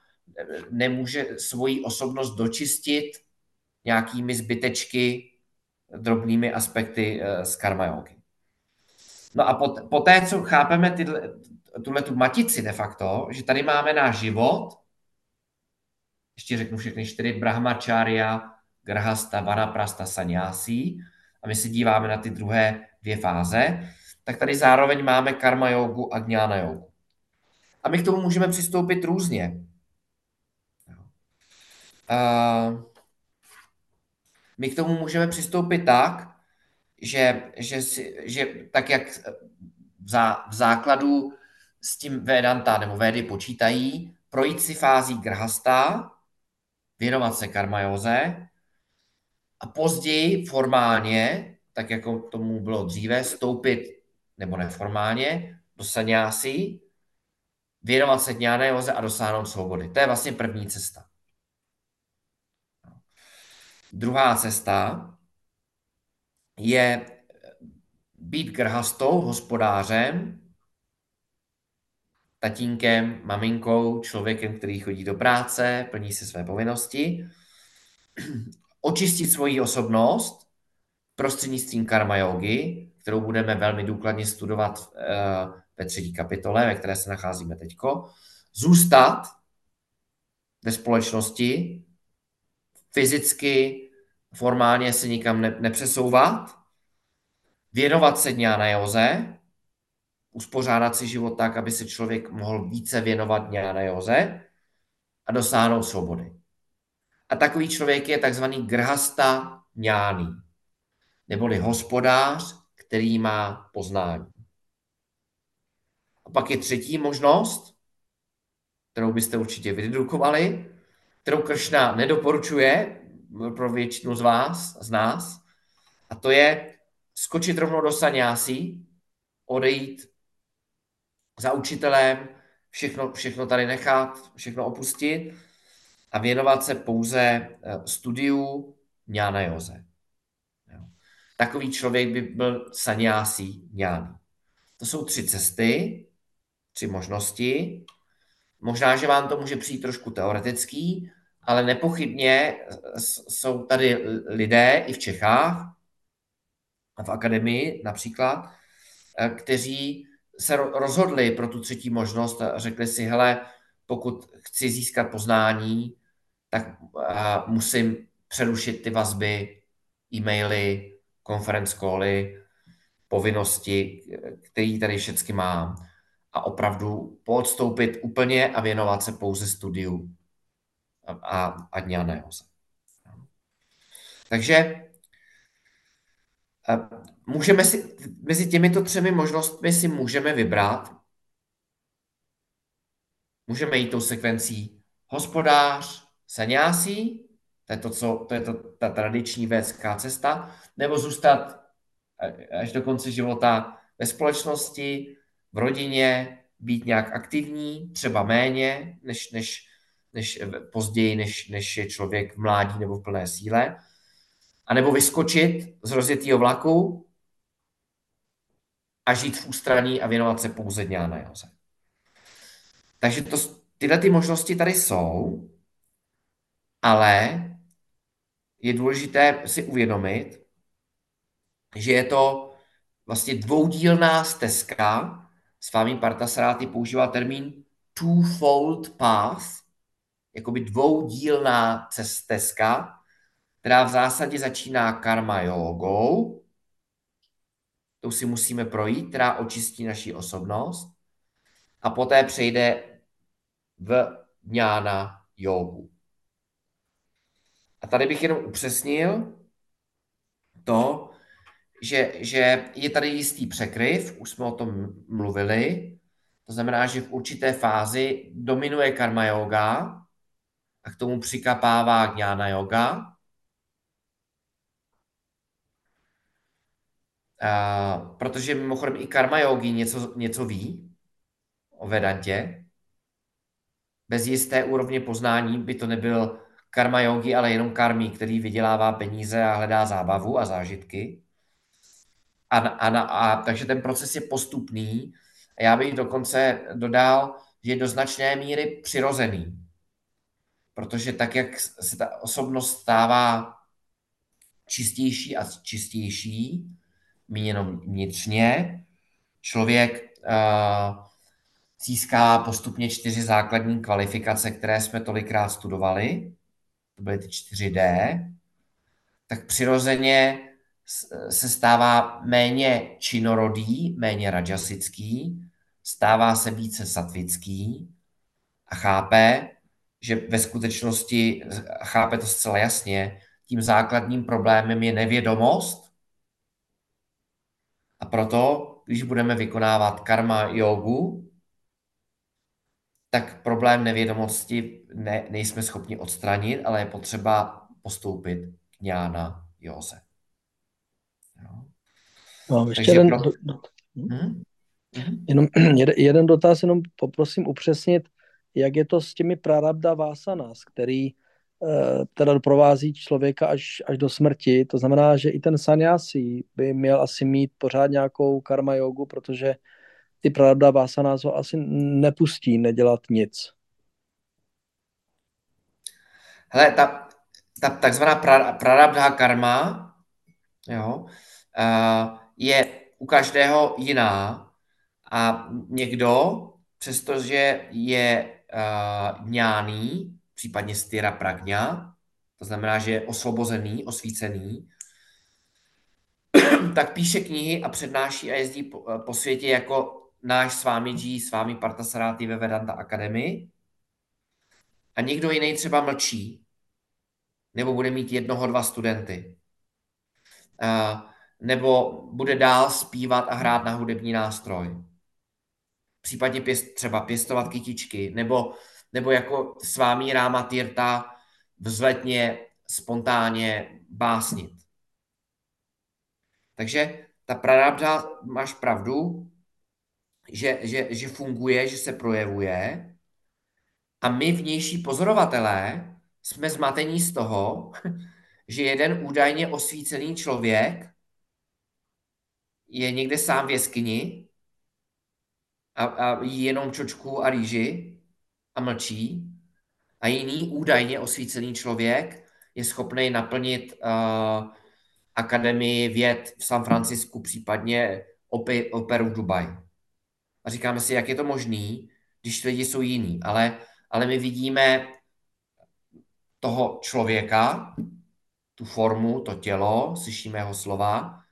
Speaker 1: nemůže svoji osobnost dočistit nějakými zbytečky, drobnými aspekty eh, z karma. No a po, té, co chápeme tyhle, tuhle tu matici de facto, že tady máme náš život, ještě řeknu všechny čtyři, brahmacharya, grhasta, vanaprasta, sanyasi, a my se díváme na ty druhé dvě fáze, tak tady zároveň máme karma jogu a jnana jogu. A my k tomu můžeme přistoupit různě. Uh, my k tomu můžeme přistoupit tak, že, že, že tak, jak v, zá, v základu s tím Vedanta nebo Védy počítají, projít si fází grhasta, věnovat se karmajoze a později formálně, tak jako tomu bylo dříve, stoupit, nebo neformálně, do sanyásí, věnovat se dňáné joze a dosáhnout svobody. To je vlastně první cesta. Druhá cesta je být grhastou, hospodářem, tatínkem, maminkou, člověkem, který chodí do práce, plní si své povinnosti, očistit svoji osobnost prostřednictvím karma yogi, kterou budeme velmi důkladně studovat eh, ve třetí kapitole, ve které se nacházíme teďko, zůstat ve společnosti, fyzicky, formálně se nikam ne, nepřesouvat, věnovat se dňa na joze, uspořádat si život tak, aby se člověk mohl více věnovat na joze a dosáhnout svobody. A takový člověk je takzvaný grhasta ňáný, neboli hospodář, který má poznání. A pak je třetí možnost, kterou byste určitě vydedukovali, kterou Kršna nedoporučuje pro většinu z vás, z nás, a to je skočit rovnou do sanyásí, odejít za učitelem, všechno, všechno tady nechat, všechno opustit a věnovat se pouze eh, studiu Jnana Joze. Takový člověk by byl sanyásí Jnány. To jsou tři cesty, tři možnosti. Možná, že vám to může přijít trošku teoretický, ale nepochybně jsou tady lidé i v Čechách, v akademii například, eh, kteří se rozhodli pro tu třetí možnost a řekli si, hele, pokud chci získat poznání, tak musím přerušit ty vazby, e-maily, conference cally, povinnosti, které tady všechny mám a opravdu poodstoupit úplně a věnovat se pouze studiu a, a dňa nehoze. Takže můžeme si, mezi těmito třemi možnostmi si můžeme vybrat. Můžeme jít tou sekvencí hospodář, saniásí, to je, to, co, to je to, ta tradiční védská cesta, nebo zůstat až do konce života ve společnosti, v rodině, být nějak aktivní, třeba méně, než, než, než později, než, než je člověk mládí nebo v plné síle, a nebo vyskočit z rozjetého vlaku a žít v ústraní a věnovat se pouze dňána Joze. Takže to, tyhle ty možnosti tady jsou, ale je důležité si uvědomit, že je to vlastně dvoudílná stezka. S vámi Partasaráty používá termín twofold path, jakoby dvoudílná stezka, která v zásadě začíná karma jogou, to si musíme projít, která očistí naši osobnost a poté přejde v dňána jogu. A tady bych jenom upřesnil to, že, že je tady jistý překryv, už jsme o tom mluvili, to znamená, že v určité fázi dominuje karma yoga a k tomu přikapává jnana yoga. A, protože mimochodem i karma yogi něco, něco ví o Vedantě. Bez jisté úrovně poznání by to nebyl karma yogi, ale jenom karmí, který vydělává peníze a hledá zábavu a zážitky. A, a, a, takže ten proces je postupný. A já bych dokonce dodal, že je do značné míry přirozený. Protože tak, jak se ta osobnost stává čistější a čistější, míněno vnitřně, člověk uh, získá postupně čtyři základní kvalifikace, které jsme tolikrát studovali. To byly ty 4D, tak přirozeně se stává méně činorodý, méně rajasický, stává se více satvický a chápe, že ve skutečnosti, chápe to zcela jasně, tím základním problémem je nevědomost a proto, když budeme vykonávat karma jogu, tak problém nevědomosti ne, nejsme schopni odstranit, ale je potřeba postoupit k ňána Józe.
Speaker 3: Jo. No, ještě jeden, pro... do, do, hmm? jenom <clears throat> jeden, jeden dotaz, jenom poprosím upřesnit, jak je to s těmi prarabda vásanas, který teda doprovází člověka až, až do smrti. To znamená, že i ten sanyasi by měl asi mít pořád nějakou karma jogu, protože ty pravda Vása nás ho asi nepustí nedělat nic.
Speaker 1: Hele, ta, ta takzvaná pra, prarabdha karma jo, uh, je u každého jiná a někdo, přestože je uh, případně styra pragňa, to znamená, že je osvobozený, osvícený, <clears throat> tak píše knihy a přednáší a jezdí po, po světě jako náš s vámi G, s vámi Partasaráty ve Vedanta Academy a někdo jiný třeba mlčí, nebo bude mít jednoho, dva studenty, uh, nebo bude dál zpívat a hrát na hudební nástroj. Případně pěst, třeba pěstovat kytičky, nebo, nebo jako s vámi Ráma Tirta vzletně, spontánně básnit. Takže ta prarabdha, máš pravdu, že, že, že funguje, že se projevuje a my vnější pozorovatelé jsme zmatení z toho, <laughs> že jeden údajně osvícený člověk je někde sám v jeskyni a, a jí jenom čočku a rýži a mlčí a jiný údajně osvícený člověk je schopný naplnit uh, akademii věd v San Francisku, případně opi, operu v Dubaji. A říkáme si, jak je to možný, když lidi jsou jiný. Ale, ale my vidíme toho člověka, tu formu, to tělo, slyšíme jeho slova,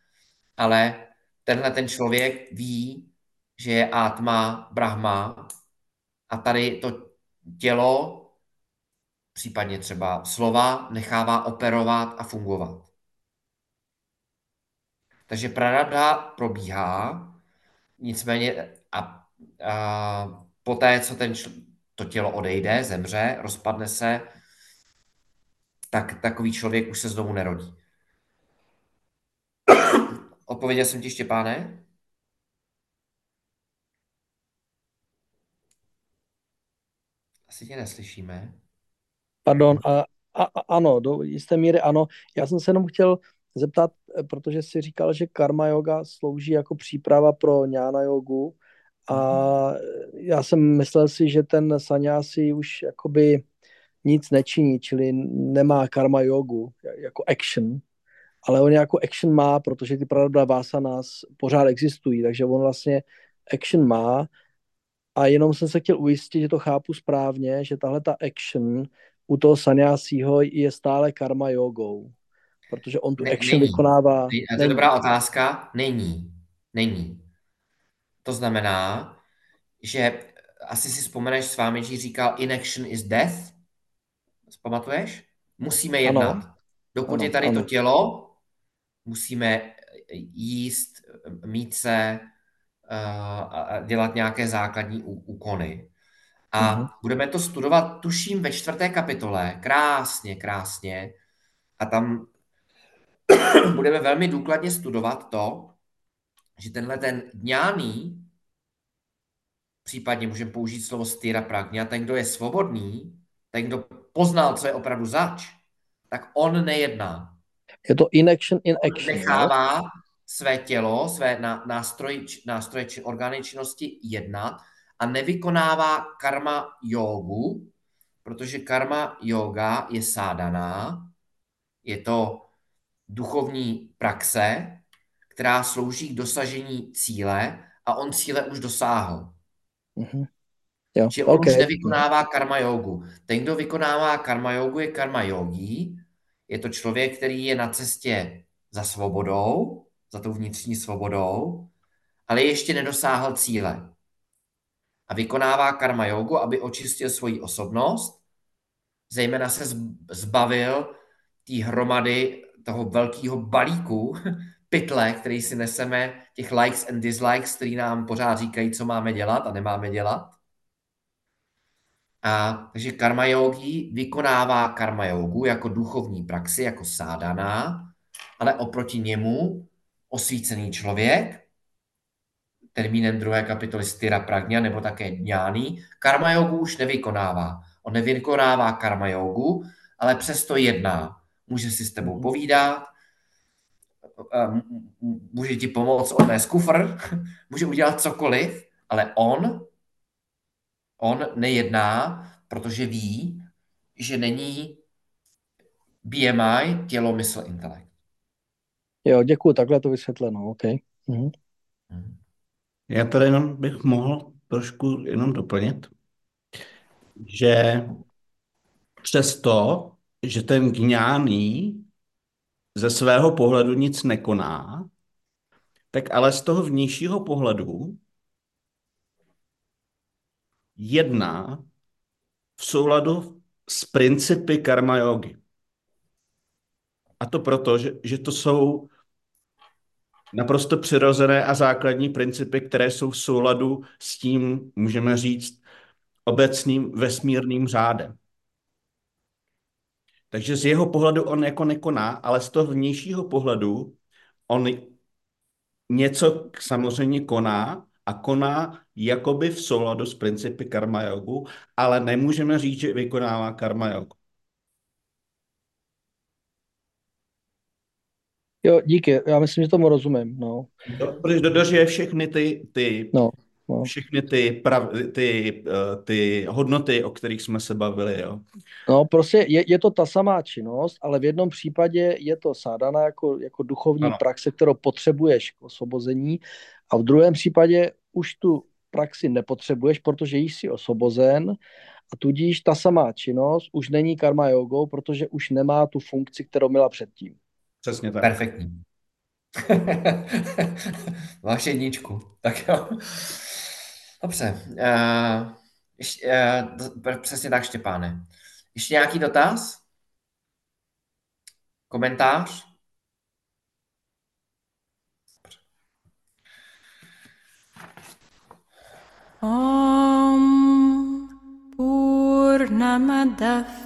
Speaker 1: ale tenhle ten člověk ví, že je Atma, Brahma a tady to tělo, případně třeba slova, nechává operovat a fungovat. Takže prarabdha probíhá, nicméně a, a poté, co ten, to tělo odejde, zemře, rozpadne se, tak takový člověk už se znovu nerodí. <coughs> Odpověděl jsem ti, Štěpáne? Asi tě neslyšíme.
Speaker 3: Pardon, a, a, a ano, do jisté míry ano. Já jsem se jenom chtěl zeptat, protože jsi říkal, že karma yoga slouží jako příprava pro ňána jogu a já jsem myslel si, že ten sanyasi už jakoby nic nečiní, čili nemá karma jogu jako action, ale on jako action má, protože ty pravda nás pořád existují, takže on vlastně action má a jenom jsem se chtěl ujistit, že to chápu správně, že tahle ta action u toho sanyasího je stále karma jogou, protože on tu ne, action není. vykonává.
Speaker 1: Není. To je dobrá otázka. Není. Není. To znamená, že asi si vzpomeneš s vámi, že říkal inaction is death. Pamatuješ? Musíme jednat. Ano. Dokud ano, je tady ano. to tělo, musíme jíst, mít se a dělat nějaké základní úkony. A mm-hmm. budeme to studovat, tuším, ve čtvrté kapitole. Krásně, krásně. A tam <coughs> budeme velmi důkladně studovat to, že tenhle ten dňáný, případně můžeme použít slovo styra pragnia, ten, kdo je svobodný, ten, kdo poznal, co je opravdu zač, tak on nejedná.
Speaker 3: Je to inaction in action.
Speaker 1: Nechává své tělo, své nástroje, nástroje či orgány činnosti jednat a nevykonává karma jogu, protože karma yoga je sádaná, je to duchovní praxe, která slouží k dosažení cíle a on cíle už dosáhl.
Speaker 3: Mm-hmm. Jo,
Speaker 1: Čiže on okay. už nevykonává karma jogu. Ten, kdo vykonává karma jogu, je karma yogi. Je to člověk, který je na cestě za svobodou, za tou vnitřní svobodou, ale ještě nedosáhl cíle. A vykonává karma jogu, aby očistil svoji osobnost, zejména se zbavil té hromady toho velkého balíku <laughs> pytle, který si neseme, těch likes and dislikes, který nám pořád říkají, co máme dělat a nemáme dělat. A, takže karma yogi vykonává karma jogu jako duchovní praxi, jako sádaná, ale oproti němu osvícený člověk, termínem druhé kapitoly Styra Pragna nebo také Dňány, karma jogu už nevykonává. On nevykonává karma jogu, ale přesto jedná. Může si s tebou povídat, může ti pomoct odnést kufr, <laughs> může udělat cokoliv, ale on, on nejedná, protože ví, že není BMI, tělo, mysl, intelekt.
Speaker 3: Jo, děkuji, takhle to vysvětleno, OK. Mhm.
Speaker 2: Já tady jenom bych mohl trošku jenom doplnit, že přesto, že ten gňáný ze svého pohledu nic nekoná, tak ale z toho vnějšího pohledu jedná v souladu s principy karma yogi. A to proto, že, že to jsou naprosto přirozené a základní principy, které jsou v souladu s tím, můžeme říct, obecným vesmírným řádem. Takže z jeho pohledu on jako nekoná, ale z toho vnějšího pohledu on něco samozřejmě koná a koná jakoby v souladu s principy karma jogu, ale nemůžeme říct, že vykonává karma jogu.
Speaker 3: Jo, díky, já myslím, že tomu rozumím, no.
Speaker 2: Do, protože dodržuje všechny ty, ty
Speaker 3: no. No.
Speaker 2: všechny ty, prav, ty, eh, ty hodnoty, o kterých jsme se bavili, jo.
Speaker 3: No, prostě je, je to ta samá činnost, ale v jednom případě je to sádana jako, jako duchovní
Speaker 2: Ano.
Speaker 3: praxe, kterou potřebuješ k osvobození a v druhém případě už tu praxi nepotřebuješ, protože jsi osvobozen a tudíž ta samá činnost už není karma jogou, protože už nemá tu funkci, kterou měla předtím.
Speaker 2: Přesně tak.
Speaker 1: Perfektní. <laughs> Máš jedničku. Tak jo. Dobře. Eh, uh, ještě, uh, eh, přesně tak, Štěpáne. Ještě nějaký dotaz? Komentář?
Speaker 5: Om Purnamadav